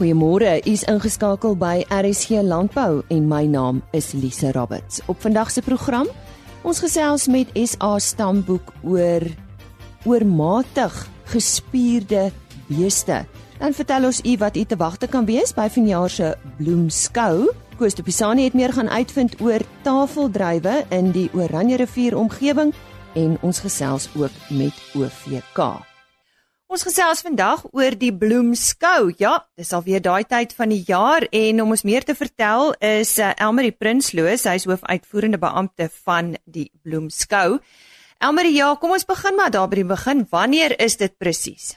Goeiemôre, u is ingeskakel by RSG Landbou en my naam is Lise Roberts. Op vandag se program, ons gesels met SA Stamboek oor oormatig gespierde beeste. Dan vertel ons u wat u te wagte kan wees by vanjaar se bloemskou. Koos de Pisani het meer gaan uitvind oor tafeldrywe in die Oranje rivier omgewing en ons gesels ook met OVK. Ons gesels vandag oor die bloemskou. Ja, dis alweer daai tyd van die jaar en om ons meer te vertel is uh, Elmarie Prinsloo, sy is hoofuitvoerende beampte van die bloemskou. Elmarie, ja, kom ons begin maar daar by die begin. Wanneer is dit presies?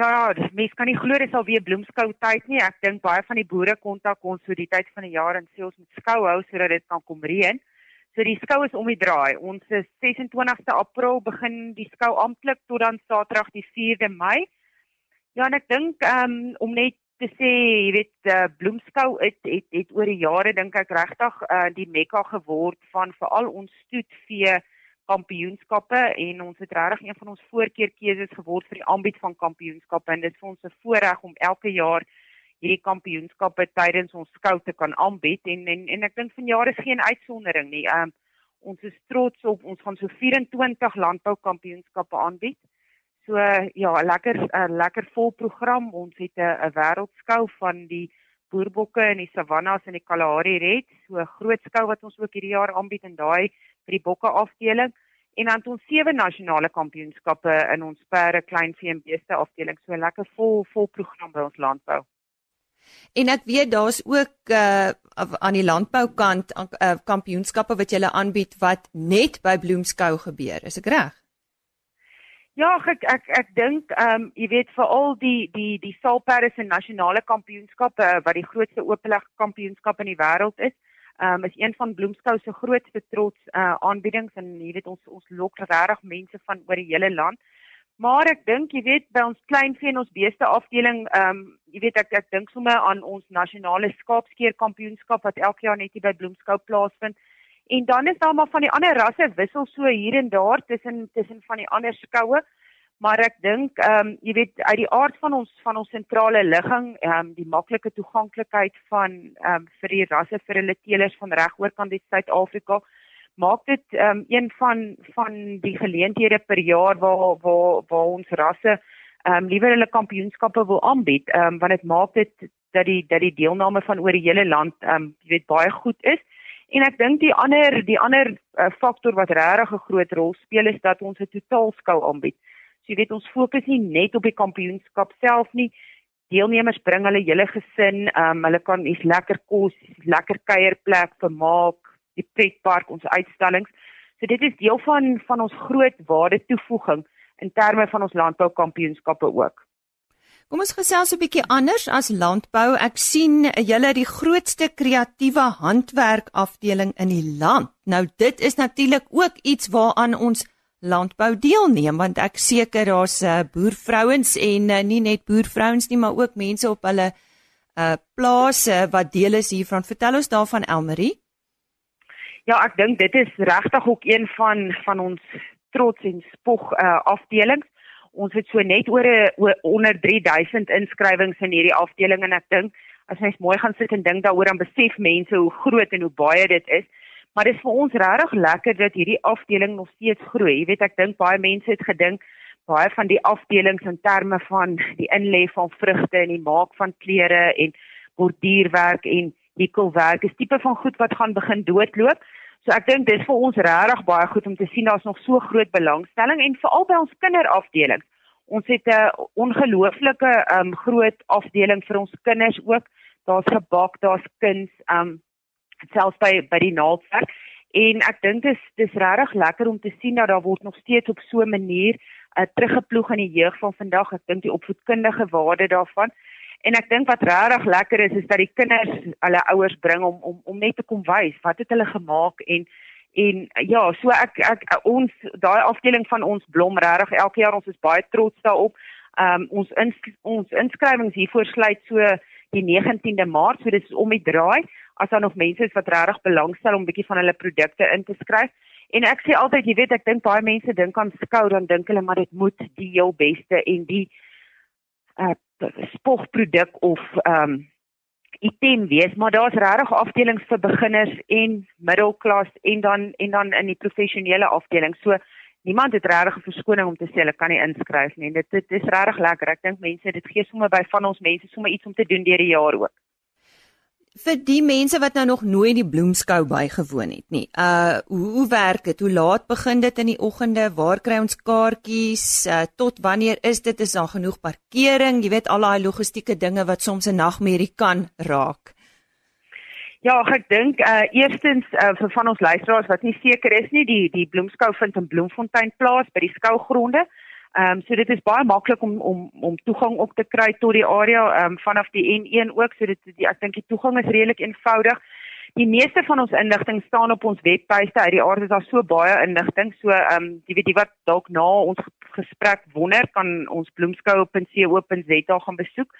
Ja, ja, mens kan nie glo dit sal weer bloemskou tyd nie. Ek dink baie van die boere kontak ons so die tyd van die jaar en sê ons moet skou hou sodat dit kan kom reën. So die skou is om die draai. Ons is 26ste April begin die skou amptelik tot dan Saterdag die 4de Mei. Ja, en ek dink um, om net te sê, jy weet, uh, bloemskou het, het het oor die jare dink ek regtig uh, die mekka geword van veral ons stoetvee kampioenskappe en ons het regtig een van ons voorkeurkeuses geword vir die aanbied van kampioenskappe en dit is vir ons 'n voorreg om elke jaar hierdie kampioenskappe tydens ons skou te kan aanbied en en en ek dink vanjaar is geen uitsondering nie. Um ons is trots op ons gaan so 24 landboukampioenskappe aanbied. So ja, 'n lekker 'n lekker vol program. Ons het 'n 'n wêreldskou van die boerbokke in die savannas en die Kalahari Reds, so 'n groot skou wat ons ook hierdie jaar aanbied en daai vir die bokke afdeling en dan ons sewe nasionale kampioenskappe in ons perde kleinvee en beeste afdeling so lekker vol vol program by ons landbou. En ek weet daar's ook uh aan die landboukant uh, kampioenskappe wat jy aanbied wat net by Bloemskou gebeur. Is ek reg? Ja, ek ek ek dink ehm um, jy weet veral die die die Salperde se nasionale kampioenskappe wat die grootste ooplig kampioenskap in die wêreld is um, is een van Bloemskou se grootste trots uh, aanbiedings en jy weet ons ons lok regtig mense van oor die hele land. Maar ek dink jy weet by ons kleinvee en ons beeste afdeling, ehm um, jy weet ek ek dink sommer aan ons nasionale skaapskeer kampioenskap wat elke jaar net hier by Bloemskou plaasvind. En dan is daar maar van die ander rasse wissel so hier en daar tussen tussen van die ander skoue maar ek dink ehm um, jy weet uit die aard van ons van ons sentrale ligging ehm um, die maklike toeganklikheid van ehm um, vir die rasse vir hulle teelers van regoor kan dit Suid-Afrika maak dit um, een van van die geleenthede per jaar waar waar waar ons rasse ehm um, liewer hulle kampioenskappe wil aanbied ehm um, want dit maak dit dat die dat die deelname van oor die hele land ehm um, jy weet baie goed is En ek dink die ander die ander uh, faktor wat regtig 'n groot rol speel is dat ons 'n totaalskou aanbied. So jy weet ons fokus nie net op die kampioenskap self nie. Deelnemers bring hulle hele gesin, ehm um, hulle kan iets lekker kos, lekker kuierplek vermaak, die pretpark, ons uitstallings. So dit is deel van van ons groot waarde toevoeging in terme van ons landboukampioenskappe ook. Kom ons gesels 'n bietjie anders as landbou. Ek sien julle die grootste kreatiewe handwerk afdeling in die land. Nou dit is natuurlik ook iets waaraan ons landbou deelneem want ek seker daar's uh, boervrouens en uh, nie net boervrouens nie maar ook mense op hulle uh plase wat deel is hiervan vertel ons daarvan Elmarie Ja ek dink dit is regtig ook een van van ons trots en spog uh afdelings ons het so net oor 'n onder 3000 inskrywings in hierdie afdeling en ek dink as mens mooi gaan sit en dink daaroor dan besef mense hoe groot en hoe baie dit is Maar dit is vir ons regtig lekker dat hierdie afdeling nog steeds groei. Jy weet ek dink baie mense het gedink baie van die afdelings in terme van die inlê van vrugte en die maak van klere en borduurwerk en hekelwerk is tipe van goed wat gaan begin doodloop. So ek dink dis vir ons regtig baie goed om te sien daar's nog so groot belangstelling en veral by ons kinderafdelings. Ons het 'n ongelooflike um groot afdeling vir ons kinders ook. Daar's gebak, daar's kuns, um selfs by by die naaldwerk en ek dink dis dis regtig lekker om te sien dat daar word nog steeds op so 'n manier uh, teruggeploeg in die jeug van vandag. Ek dink die opvoedkundige waarde daarvan en ek dink wat regtig lekker is is dat die kinders hulle ouers bring om om om net te kom wys wat het hulle gemaak en en ja, so ek ek ons daai afdeling van ons blom regtig elke jaar ons is baie trots daarop. Ehm um, ons ins, ons inskrywings hiervoor sluit so die 19de Maart, so dit is om die draai as daar nog mense is wat regtig belangstel om bietjie van hulle produkte in te skryf. En ek sê altyd, jy weet, ek dink baie mense dink aan skou dan dink hulle maar dit moet die heel beste en die uh spogproduk of ehm um, item wees, maar daar's regtig afdelings vir beginners en middelklas en dan en dan in die professionele afdeling. So niemand het regtig 'n verskoning om te sê hulle kan nie inskryf nie. Dit dit is regtig lekker. Ek dink mense dit gee sommer by van ons mense sommer iets om te doen deur die jaar ook vir die mense wat nou nog nooit die bloemskou bygewoon het nie. Uh hoe, hoe werk dit? Hoe laat begin dit in die oggende? Waar kry ons kaartjies? Uh, tot wanneer is dit? Is daar genoeg parkering? Jy weet al daai logistieke dinge wat soms 'n nagmerrie kan raak. Ja, ek dink uh eerstens uh, vir van ons luisteraars wat nie seker is nie, die die bloemskou vind in Bloemfontein plaas by die skougronde. Ehm um, so dit is baie maklik om om om toegang ook te kry tot die area ehm um, vanaf die N1 ook so dit die, ek dink die toegang is redelik eenvoudig. Die meeste van ons inligting staan op ons webtuiste. Uit die aard is daar so baie inligting. So ehm um, jy weet jy wat dalk na ons gesprek wonder kan ons bloemskou.co.za gaan besoek.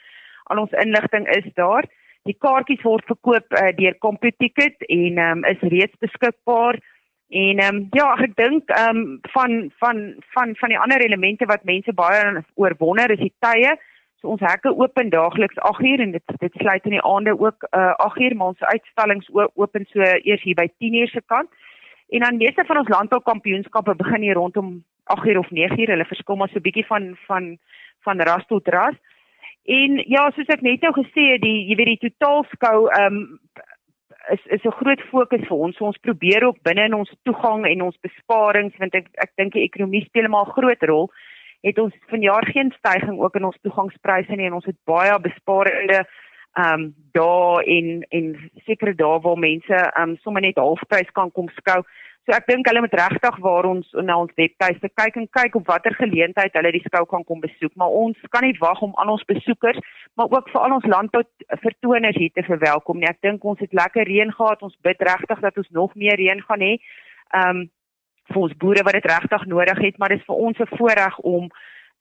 Al ons inligting is daar. Die kaartjies word verkoop uh, deur CompuTicket en ehm um, is reeds beskikbaar. En ehm um, ja, ek dink ehm um, van van van van die ander elemente wat mense baie oor wonder is die tye. So ons hekke open daagliks 8uur en dit dit sluit in die aande ook uh eh, 8uur, maar ons uitstallings open so eers hier by 10uur se kant. En dan meeste van ons landboukampioenskappe begin hier rondom 8uur of 9uur. Hulle verskil maar so bietjie van van van ras tot ras. En ja, soos ek net nou gesê het, die jy weet die totaalskou ehm um, is is 'n groot fokus vir ons. So ons probeer ook binne in ons toegang en ons besparings want ek ek dink die ekonomie speel maar 'n groot rol. Het ons vanjaar geen stygings ook in ons toegangspryse nie en ons het baie besparende ehm um, daar en en sekere dae waar mense ehm um, sommer net halfprys kan kom skou. So ek dink hulle moet regtig waar ons na ons webtuiste kyk en kyk op watter geleentheid hulle die skou kan kom besoek, maar ons kan nie wag om aan ons besoekers, maar ook vir al ons landbou vertoners hier te verwelkom nie. Ek dink ons het lekker reën gehad. Ons bid regtig dat ons nog meer reën gaan hê. Um vir ons boere wat dit regtig nodig het, maar dit is vir ons 'n voorreg om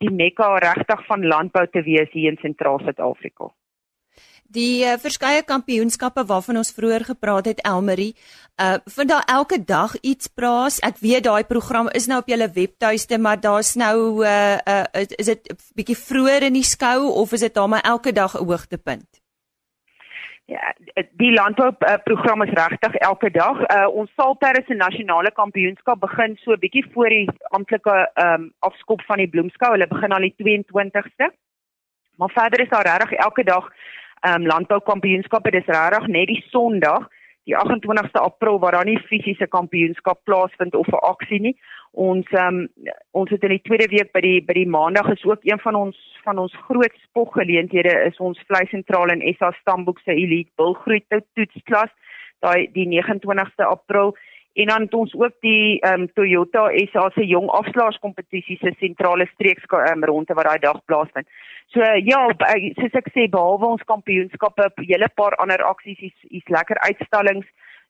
die mekka regtig van landbou te wees hier in Sentraal Suid-Afrika. Die uh, verskeie kampioenskappe waarvan ons vroeër gepraat het Elmarie, uh vind daar elke dag iets praat. Ek weet daai program is nou op julle webtuiste, maar daar's nou uh, uh is dit bietjie vroeër in die skou of is dit daar maar elke dag 'n hoogtepunt? Ja, die landbou uh, program is regtig elke dag. Uh ons Salter se nasionale kampioenskap begin so bietjie voor die amptelike um afskop van die bloemskou. Hulle begin al die 22ste. Maar verder is daar regtig elke dag um, landboukampioenskappe. Dis regtig net die Sondag die 28ste April waar daar nie fisiese kampioenskap plaasvind of 'n aksie nie. Ons um, ons het in die tweede week by die by die Maandag is ook een van ons van ons groot spoggeleenthede is ons vleisentraal en SA Stamboek se Elite Bulgroei toetsklas. Daai die 29ste April en dan het ons ook die ehm um, Toyota SA se jong afslaerskompetisie se sentrale streeks ehm um, ronde wat daai dag plaasvind. So ja, soos ek sê behalwe ons kampioenskappe, hele paar ander aksies is is lekker uitstallings.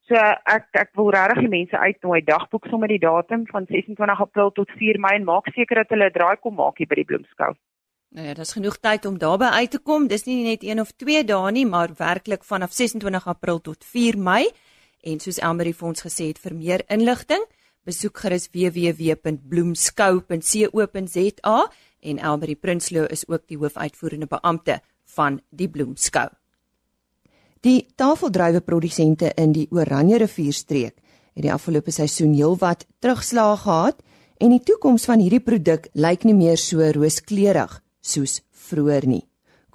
So ek ek wil regtig die mense uitnooi dagboek sommer die datum van 26 April tot 4 Mei en maak seker dat hulle 'n draai kom maak hier by die bloemskou. Nou ja, daar's genoeg tyd om daarby uit te kom. Dis nie net 1 of 2 dae nie, maar werklik vanaf 26 April tot 4 Mei. En soos Elmarie vir ons gesê het vir meer inligting, besoek gerus www.bloemskou.co.za en Elmarie Prinsloo is ook die hoofuitvoerende beampte van die Bloemskou. Die tafeldruiwe-produsente in die Oranje rivierstreek het die afgelope seisoen heelwat terugslae gehad en die toekoms van hierdie produk lyk nie meer so rooskleurig soos vroeër nie.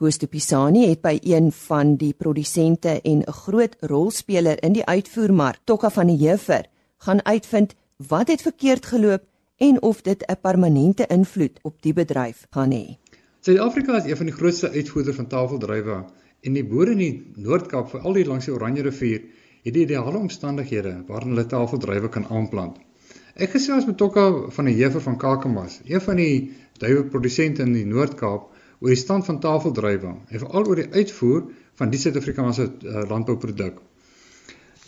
Gusto Pisani het by een van die produsente en 'n groot rolspeler in die uitvoermark, Tokka van die Heever, gaan uitvind wat het verkeerd geloop en of dit 'n permanente invloed op die bedryf gaan hê. Suid-Afrika is een van die grootste uitvoerders van tafeldruiwe en die boere in die Noord-Kaap, veral die langs die Oranje rivier, het die ideale omstandighede waarin hulle tafeldruiwe kan aanplant. Ek gesels met Tokka van die Heever van Kakamas, een van die druiweprodusente in die Noord-Kaap oor die stand van tafeldruiwe en veral oor die uitvoer van die Suid-Afrikaanse uh, landbouproduk.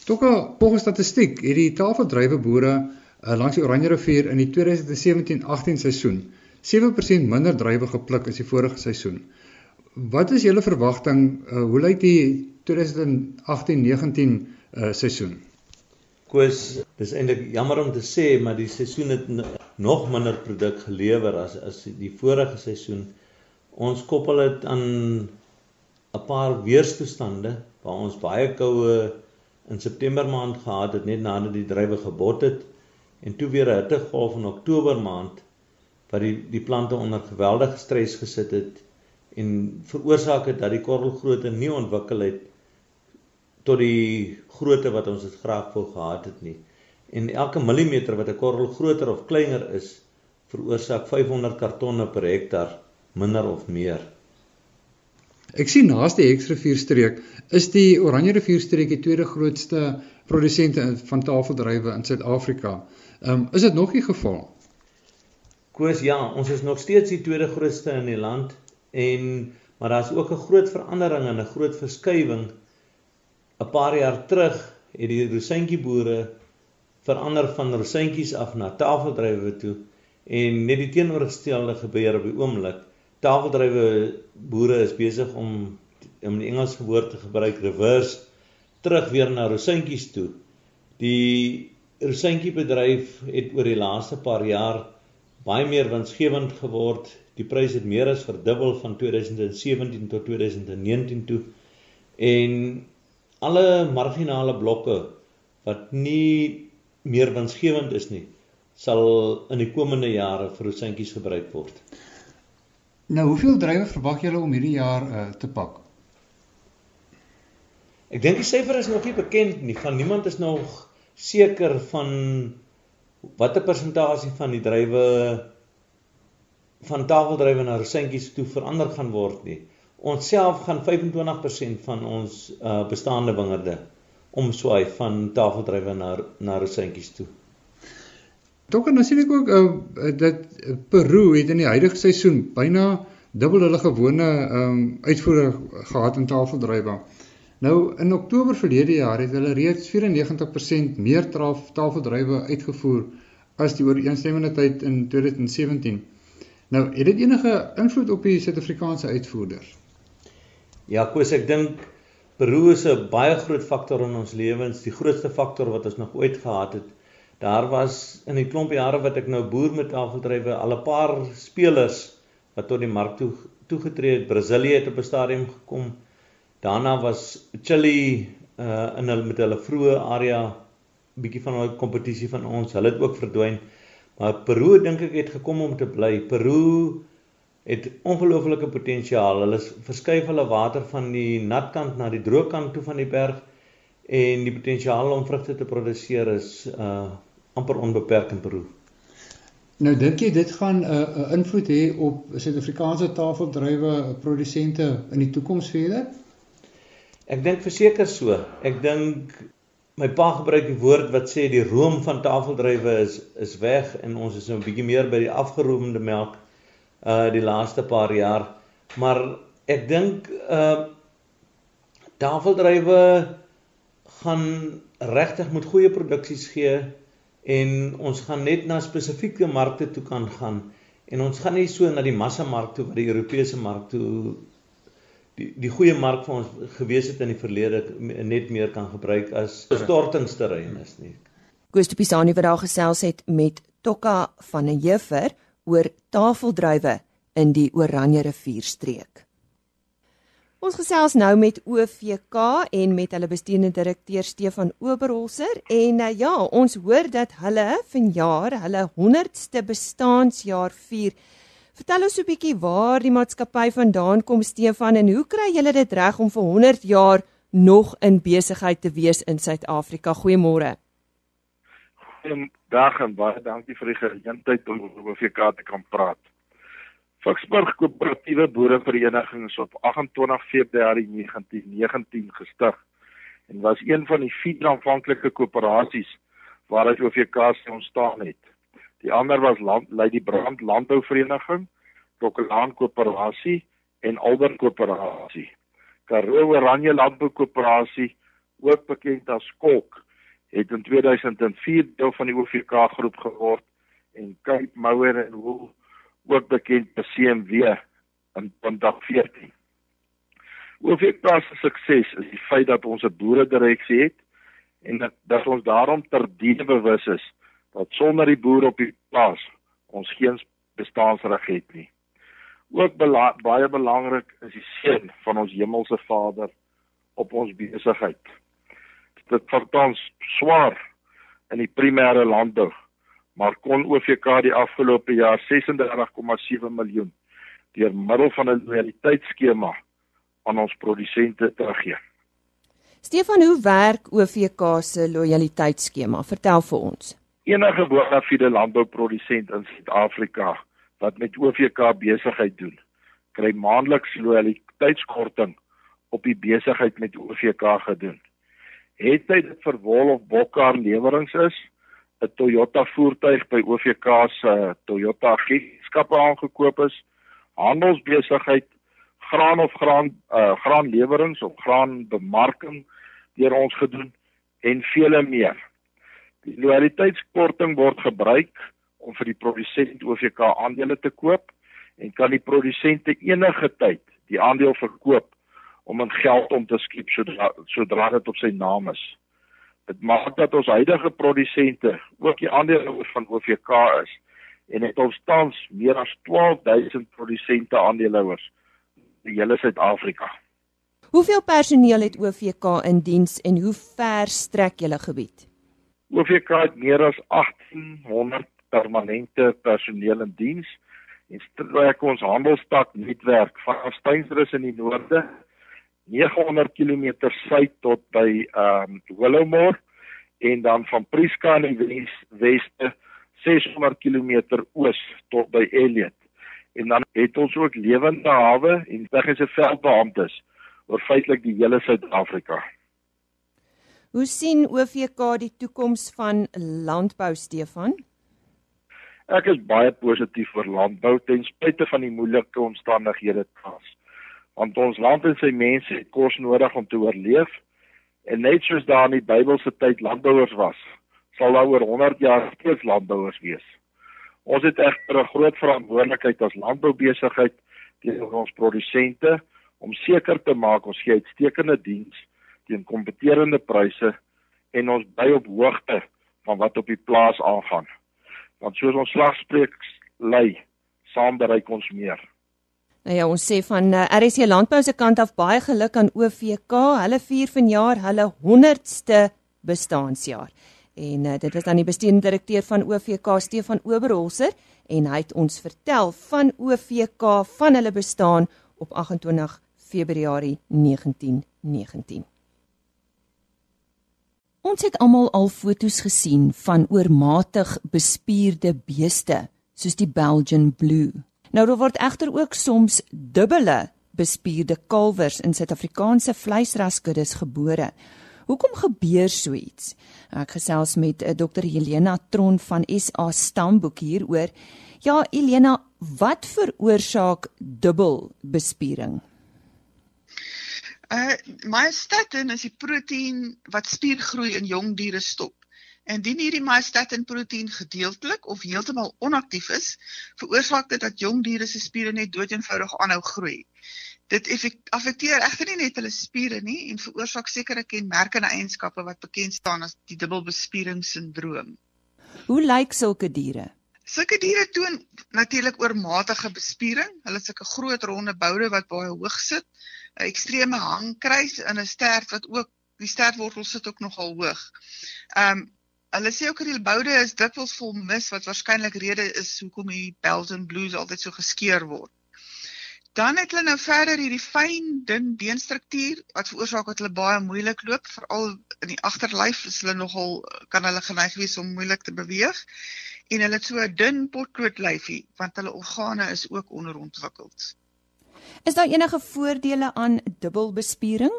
Tokka volgens statistiek het die tafeldruiweboere uh, langs die Oranje rivier in die 2017-18 seisoen 7% minder druiwe gepluk as die vorige seisoen. Wat is julle verwagting uh, hoe lyk die 2018-19 uh, seisoen? Koos, dis eintlik jammer om te sê, maar die seisoen het nog minder produk gelewer as as die vorige seisoen Ons koppel dit aan 'n paar weerstoestande waar ons baie koue in September maand gehad het net nadat die druiwe gebot het en toe weer 'n hittegolf in Oktober maand wat die die plante onder geweldige stres gesit het en veroorsaak het dat die korrelgrootte nie ontwikkel het tot die grootte wat ons dit graag wou gehad het nie. En elke millimeter wat 'n korrel groter of kleiner is, veroorsaak 500 kartonne per hektaar minder of meer. Ek sien naaste Heksrivierstreek is die Oranje rivierstreek die tweede grootste produsente van tafeldruiwe in Suid-Afrika. Ehm um, is dit nog die geval? Koos ja, ons is nog steeds die tweede grootste in die land en maar daar's ook 'n groot verandering en 'n groot verskywing. 'n Paar jaar terug het die rosientjieboere verander van rosientjies af na tafeldruiwe toe en net die teenoorgestelde gebeur op die oomblik. Tafeldruiwe boere is besig om om die Engelse woord te gebruik reverse terug weer na rosientjies toe. Die rosientjiebedryf het oor die laaste paar jaar baie meer winsgewend geword. Die prys het meer as verdubbel van 2017 tot 2019 toe. En alle marginale blokke wat nie meer winsgewend is nie, sal in die komende jare vir rosientjies gebruik word. Nou, hoeveel druiwe verwag julle om hierdie jaar uh, te pak? Ek dink die syfer is nog nie bekend nie. Van niemand is nog seker van watter persentasie van die druiwe van tafeldruiwe na rosientjies toe verander gaan word nie. Ons self gaan 25% van ons uh, bestaande wingerde omswaai van tafeldruiwe na na rosientjies toe. En dan sien ek ook uh, dat Peru het in die huidige seisoen byna dubbel hulle gewone um, uitvoere gehad in tafeldruiwe. Nou in Oktober verlede jaar het hulle reeds 94% meer tafeldruiwe uitgevoer as die ooreenstemmende tyd in 2017. Nou, het dit enige invloed op die Suid-Afrikaanse uitvoerders? Ja, koes ek dink Peru is 'n baie groot faktor in ons lewens, die grootste faktor wat ons nog ooit gehad het. Daar was in die klomp jare wat ek nou boer met tafeldruiwe al 'n paar spelers wat tot die mark toe toegetree het. Brasilië het op 'n stadium gekom. Daarna was Chili uh in hulle met hulle vroeë area bietjie van hulle kompetisie van ons. Hulle het ook verdwyn. Maar Peru dink ek het gekom om te bly. Peru het ongelooflike potensiaal. Hulle verskuif hulle water van die natkant na die droogkant toe van die berg en die potensiaal om vrugte te produseer is uh amper onbeperk in Peru. Nou dink jy dit gaan 'n uh, uh, invloed hê op Suid-Afrikaanse tafeldruiwe produsente in die toekoms verder? Ek dink verseker so. Ek dink my pa gebruik die woord wat sê die room van tafeldrywe is is weg en ons is nou 'n bietjie meer by die afgeroomde melk uh die laaste paar jaar. Maar ek dink uh tafeldrywe gaan regtig met goeie produksies gee en ons gaan net na spesifieke markte toe kan gaan en ons gaan nie so na die massa mark toe wat die Europese mark toe die die goeie mark vir ons gewees het in die verlede net meer kan gebruik as stortingsterrein is nie. De Pisani wat daar gesels het met Tokka van 'n Jefer oor tafeldruiwe in die Oranje rivierstreek. Ons gesels nou met OVK en met hulle bestuurende direkteur Stefan Oberholzer en uh, ja, ons hoor dat hulle vanjaar hulle 100ste bestaanjaar vier. Vertel ons 'n bietjie waar die maatskappy vandaan kom Stefan en hoe kry julle dit reg om vir 100 jaar nog in besigheid te wees in Suid-Afrika? Goeiemôre. Goeiedag en baie dankie vir die geleentheid om oor OVK te kan praat. Vicksburg Koöperatiewe Boerevereniging is op 28 Februarie 1919 gestig en was een van die vier aanvanklike koöperasies waaruit OVK ontstaan het. Die ander was land Lady Brand Landbouvereniging, Tokelaan Koöperasie en Albert Koöperasie. Karoo Oranje Landboukoöperasie, ook bekend as Skolk, het in 2004 deel van die OVK groep geword en Cape Mower en Wool ook bekend as CMW in 2014. OVK se sukses is die feit dat ons 'n boeredereksie het en dat, dat ons daarom terdien bewus is dat sonder die boer op die plaas ons geen bestaansreg het nie. Ook bela baie belangrik is die seën van ons hemelse Vader op ons besigheid. Dit vertans swaar in die primêre landbou, maar kon OVK die afgelope jaar 36,7 miljoen deur middel van 'n loyaliteitsskema aan ons produsente teruggee. Stefan, hoe werk OVK se loyaliteitsskema? Vertel vir ons. Enige bonafide landbouprodusent in Suid-Afrika wat met OVK besigheid doen, kry maandeliks loyaliteitskorting op die besigheid met OVK gedoen. Het hy dit vir wol of bokkar lewerings is, 'n Toyota voertuig by OVK se Toyota agentskappe aangekoop is, handelsbesigheid, graan of graan uh, graanlewerings of graanbemarking deur ons gedoen en vele meer. Die loyaliteitskorting word gebruik om vir die produsent OVK aandele te koop en kan die produsente enige tyd die aandeel verkoop om in geld om te skiep sodra sodra dit op sy naam is. Dit maak dat ons huidige produsente ook die aandeelhouers van OVK is en het ons tans meer as 12000 produsente aandeelhouers in hele Suid-Afrika. Hoeveel personeel het OVK in diens en hoe ver strek julle gebied? OVK het meer as 1800 permanente personeel in diens en strek ons handelstak netwerk van Steensrus in die noorde 900 km suid tot by ehm um, Willowmore en dan van Prieska in die wes weste 600 km oos tot by Elliot. En dan het ons ook lewende hawe en tegniese veldbeamptes oor feitelik die hele Suid-Afrika. Hoe sien OVK die toekoms van landbou Stefan? Ek is baie positief oor landbou ten spyte van die moeilike omstandighede tans. Want ons land en sy mense het kos nodig om te oorleef en net soos daar in die Bybelse tyd landbouers was, sal daar oor 100 jaar steeds landbouers wees. Ons het egter 'n groot verantwoordelikheid as landboubesigheid teenoor ons produsente om seker te maak ons gee uitstekende diens teen kompeterende pryse en ons bly op hoogte van wat op die plaas aangaan want soos ons slagspreuk lei, saam bereik ons meer. Nou ja, ons sê van uh, eh, RSC Landbou se kant af baie geluk aan OVK. Hulle vier vanjaar hulle 100ste bestaanjaar. En uh, dit was dan die bestuurende direkteur van OVK Stefan Oberholzer en hy het ons vertel van OVK van hulle bestaan op 28 Februarie 1919. Ons het almal al fotos gesien van oormatig bespierde beeste soos die Belgian Blue. Nou daar word egter ook soms dubbele bespierde kalwers in Suid-Afrikaanse vleisraskuddes gebore. Hoekom gebeur so iets? Ek gesels met eh, Dr. Helena Tron van SA Stamboek hieroor. Ja, Helena, wat veroorsaak dubbel bespiering? Uh myostatin is die proteïen wat spiergroei in jong diere stop. Indien hierdie myostatin proteïen gedeeltelik of heeltemal onaktief is, veroorsaak dit dat jong diere se spiere net doeteenvoudig aanhou groei. Dit affekteer egter nie net hulle spiere nie en veroorsaak sekere kenmerkende eienskappe wat bekend staan as die dubbelbespieringssindroom. Hoe lyk sulke diere? Sulke diere toon natuurlik oormatige bespiering. Hulle het sulke groot ronde boude wat baie hoog sit 'n ekstreme hangkruis in 'n stert wat ook die stertwortel sit ook nogal hoog. Ehm um, hulle sê ook dat die boude is dikwels vol mis wat waarskynlik rede is hoekom die Belgian blues altyd so geskeur word. Dan het hulle nou verder hierdie fyn dun beenstruktuur wat veroorsaak dat hulle baie moeilik loop, veral in die agterlyf is hulle nogal kan hulle geneig wees om moeilik te beweeg. En hulle het so 'n dun potklootlyfie want hulle organe is ook onderontwikkeld. Is daar enige voordele aan dubbelbespiering?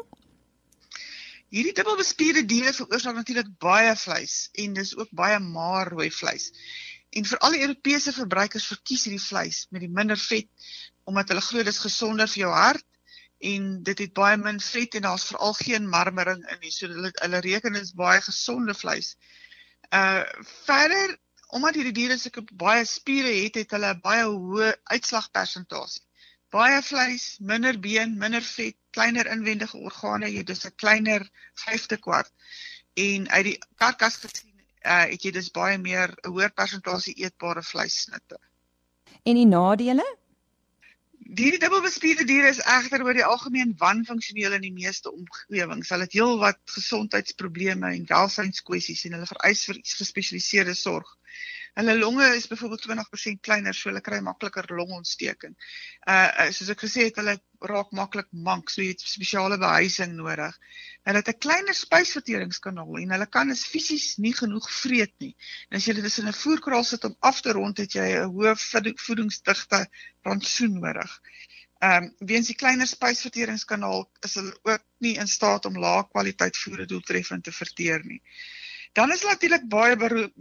Hierdie dubbelbespierde diere veroorsaak natuurlik baie vleis en dis ook baie maar rooi vleis. En vir al Europese verbruikers verkies hierdie vleis met die minder vet omdat hulle glo dit is gesonder vir jou hart en dit het baie min vet en daar's veral geen marmering in nie. So hulle hulle reken dit is baie gesonde vleis. Uh verder omdat hierdie diere sulke baie spiere het, het hulle baie hoë uitslagpersentasie baie vleis, minder been, minder vet, kleiner inwendige organe, jy dis 'n kleiner vyfde kwart. En uit die karkas gesien, uh, het jy dus baie meer 'n hoër persentasie eetbare vleissnitte. En die nadele? Die dubbelbespierde diere is egter oor die algemeen wanfunksioneel in die meeste omgewings. Hulle het heelwat gesondheidsprobleme en welsynskwessies en hulle vereis vir gespesialiseerde sorg. Hulle longe is byvoorbeeld 20% kleiner, so hulle kry makliker longontsteking. Uh soos ek gesê het, hulle raak maklik mank, so jy het spesiale behuising nodig. Hulle het 'n kleiner spysverteringskanaal en hulle kan is fisies nie genoeg vreet nie. En as jy dit in 'n voerkraal sit om af te rond, het jy 'n hoë voedingsdigte rantsoen nodig. Ehm um, weens die kleiner spysverteringskanaal is hulle ook nie in staat om lae kwaliteit voer doeltreffend te verteer nie. Dan is natuurlik baie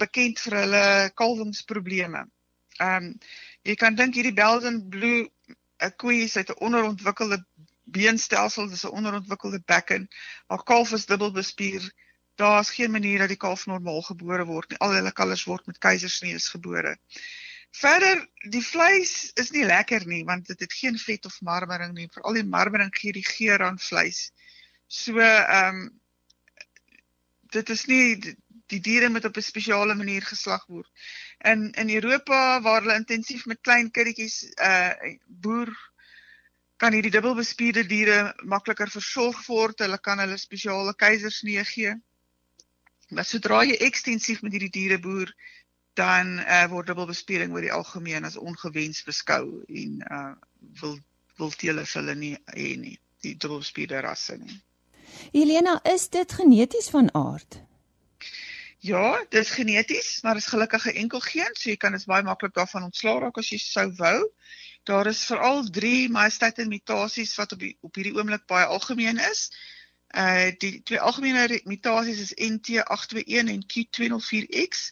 bekend vir hulle kalwingsprobleme. Ehm um, jy kan dink hierdie Belgian Blue 'n koe het 'n onderontwikkelde beenstelsel, dis 'n onderontwikkelde bekken. Haar kalf is dubbel bespier. Daar's geen manier dat die kalf normaal gebore word nie. Al hulle kalvers word met keisersnees gebore. Verder, die vleis is nie lekker nie want dit het geen vet of marmering nie. Veral die marmering gee die geur aan vleis. So, ehm um, dit is nie die diere moet op 'n spesiale manier geslag word. In in Europa waar hulle intensief met klein kindertjies uh boer kan hierdie dubbelbespierde diere makliker versorg word. Hulle kan hulle spesiale keisersnee gee. Maar sodra jy ekstensief met hierdie diere boer, dan uh, word dubbelbespiering oor die algemeen as ongewens beskou en uh wil wil teele hulle nie hê nie, die dubbelbespierde rasse nie. Elena, is dit geneties van aard? Ja, dit is geneties, maar is gelukkig 'n enkel geen, so jy kan dit baie maklik daarvan ontslaa raak as jy sou wou. Daar is veral 3 myostatin mutasies wat op die, op hierdie oomblik baie algemeen is. Uh die twee algemene mutasies is NT821 en Q204X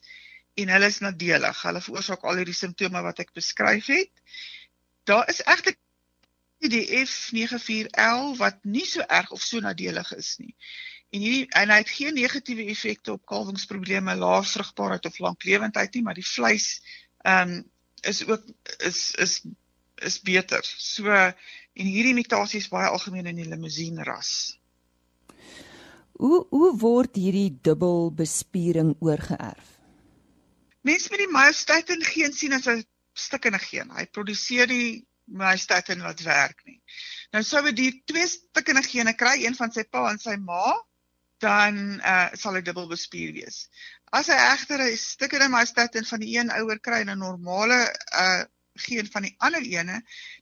en hulle is nadelig. Hulle veroorsaak al hierdie simptome wat ek beskryf het. Daar is egter die F94L wat nie so erg of so nadelig is nie. En hierdie en hy het geen negatiewe effekte op kalwingsprobleme, lae vrugbaarheid of lanklewendheid nie, maar die vleis ehm um, is ook is is is beter. So en hierdie mutasie is baie algemeen in die limousine ras. Hoe hoe word hierdie dubbelbespiering oorgeerf? Mense met die myostatin geen sien as 'n stukkende geen. Hy produseer die myostatin wat werk nie. Nou sou dit die twee stukkende gene kry, een van sy pa en sy ma, dan uh, sal hy dubbelbespier wees. As hy egter 'n stukkende myostatin van die een ouer kry en 'n normale uh geen van die ander ene,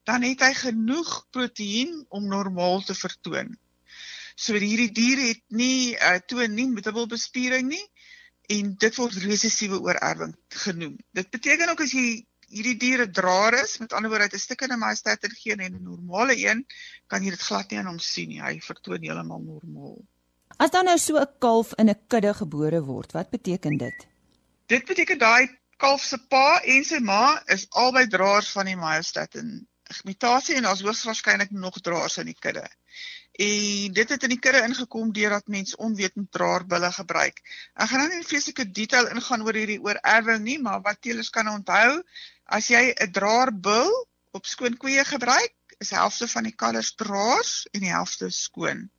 dan het hy genoeg proteïen om normaal te vertoon. So hierdie dier het nie uh, toon nie dubbelbespiering nie en dit word resessiewe oorerwing genoem. Dit beteken ook as jy hierdie diere draer is, met ander woorde, 'n stuk in 'n myostatin geen en 'n normale een, kan jy dit glad nie aan hom sien nie. Hy vertoon heeltemal normaal. As dan nou so 'n kalf in 'n kudde gebore word, wat beteken dit? Dit beteken daai kalf se pa en sy ma is albei draers van die myostatin mutasie en daar's hoogs waarskynlik nog draers in die kudde. En dit het in die kudde ingekom deurdat mense onwetend draerbulle gebruik. Ek gaan nou nie fisieke detail ingaan oor hierdie oorerwing nie, maar wat teelers kan onthou, as jy 'n draerbul op skoon koeie gebruik, is helfte van die kalvers draers en die helfte skoon.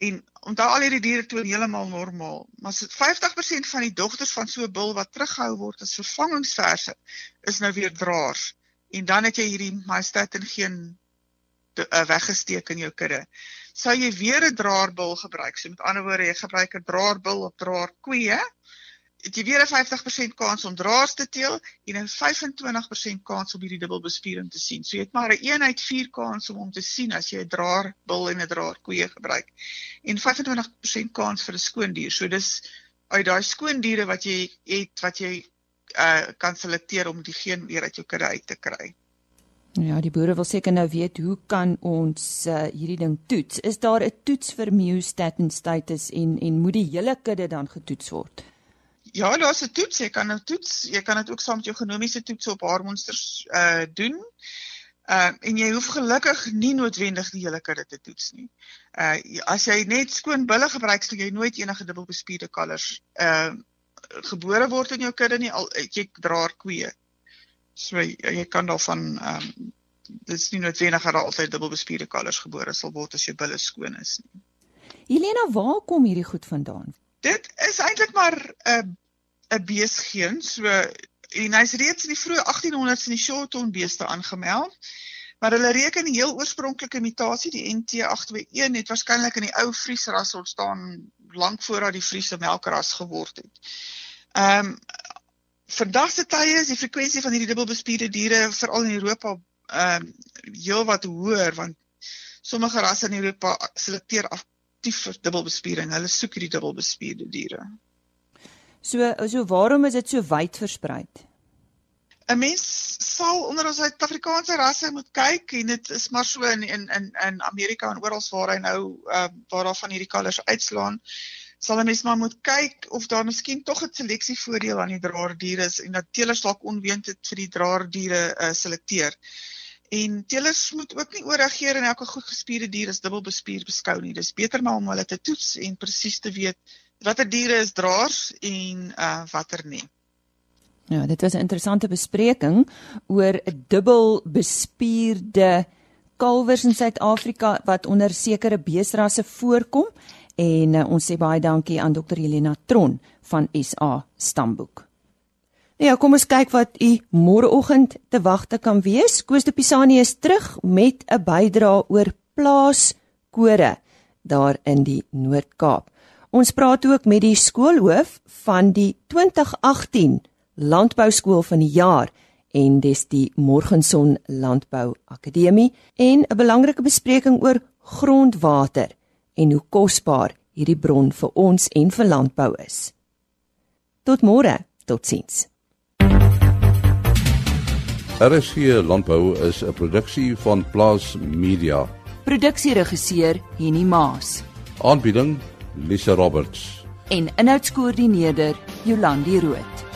En onthou al hierdie diere toon heeltemal normaal, maar 50% van die dogters van so 'n bul wat teruggehou word as vervangingsverse is nou weer draers. En dan het jy hierdie myostatin geen uh, weggesteek in jou kudde. Sou jy weer 'n draerbul gebruik, so met ander woorde jy gebruik 'n draerbul op draer koeie, het jy weer 'n 50% kans om draers te teel en 'n 25% kans om hierdie dubbelbespiering te sien. So jy het maar 'n 1 uit 4 kans om hom te sien as jy 'n draer bil en 'n draer koeie gebruik. En 25% kans vir 'n skoon dier. So dis uit daai skoon diere wat jy het wat jy uh kan selekteer om die geen weer uit jou kudde uit te kry. Ja, die boere wil seker nou weet hoe kan ons uh, hierdie ding toets? Is daar 'n toets vir myostatin status en en moet die hele kudde dan getoets word? Ja, daar's 'n toets. Jy kan 'n toets, jy kan dit ook saam met jou genomiese toets op hormonsters uh doen. Uh en jy hoef gelukkig nie noodwendig die hele kudde te toets nie. Uh as jy net skoon bulle gebruik, sal jy nooit enige dubbelbespierde kalvers uh gebore word in jou kudde nie al jy draer koeie. So jy, jy kan daarvan ehm um, dit is nie noodwendig dat daar altyd dubbelbespierde kalvers gebore sal word as jou bulle skoon is nie. Helena, waar kom hierdie goed vandaan? Dit is eintlik maar 'n 'n beesgeen. So en hy's reeds in die vroeë 1800s in die Shorthorn beeste aangemeld. Maar hulle reken die heel oorspronklike mutasie, die NT821, het waarskynlik in die ou vriesras ontstaan lank voordat die Friese melkras geword het. Ehm um, vandag se tye is die frekwensie van hierdie dubbelbespierde diere veral in Europa ehm um, heelwat hoër want sommige rasse in Europa selekteer aktief vir dubbelbespiering. Hulle soek hierdie dubbelbespierde diere. So so waarom is dit so wyd versprei? 'n Mens sal onder ons Suid-Afrikaanse rasse moet kyk en dit is maar so in in in in Amerika en oral waar hy nou uh, waar daar van hierdie kalvers uitslaan sal 'n mens maar moet kyk of daar miskien tog 'n seleksievoordeel aan die draerdiere is en dat teelers dalk onwetend vir die draerdiere uh, selekteer. En teelers moet ook nie ooreageer en elke goed gespierde dier as dubbelbespier beskou nie. Dis beter maar om hulle te toets en presies te weet watter diere is draers en uh watter nie. Ja, dit was 'n interessante bespreking oor 'n dubbelbespierde kalwers in Suid-Afrika wat onder sekere beesrasse voorkom en uh, ons sê baie dankie aan Dr. Helena Tron van SA Stamboek. Nou ja, kom ons kyk wat u môreoggend te wagte kan wees. Koos de Pisani is terug met 'n bydrae oor plaaskore daar in die Noord-Kaap. Ons praat ook met die skoolhoof van die 2018 Landbouskool van die jaar en dis die Morgenson Landbou Akademie en 'n belangrike bespreking oor grondwater en hoe kosbaar hierdie bron vir ons en vir landbou is. Tot môre, totsiens. RSG Landbou is 'n produksie van Plaas Media. Produksieregisseur Henny Maas. Aanbieding Lisa Roberts. En inhoudskoördineerder Jolandi Root.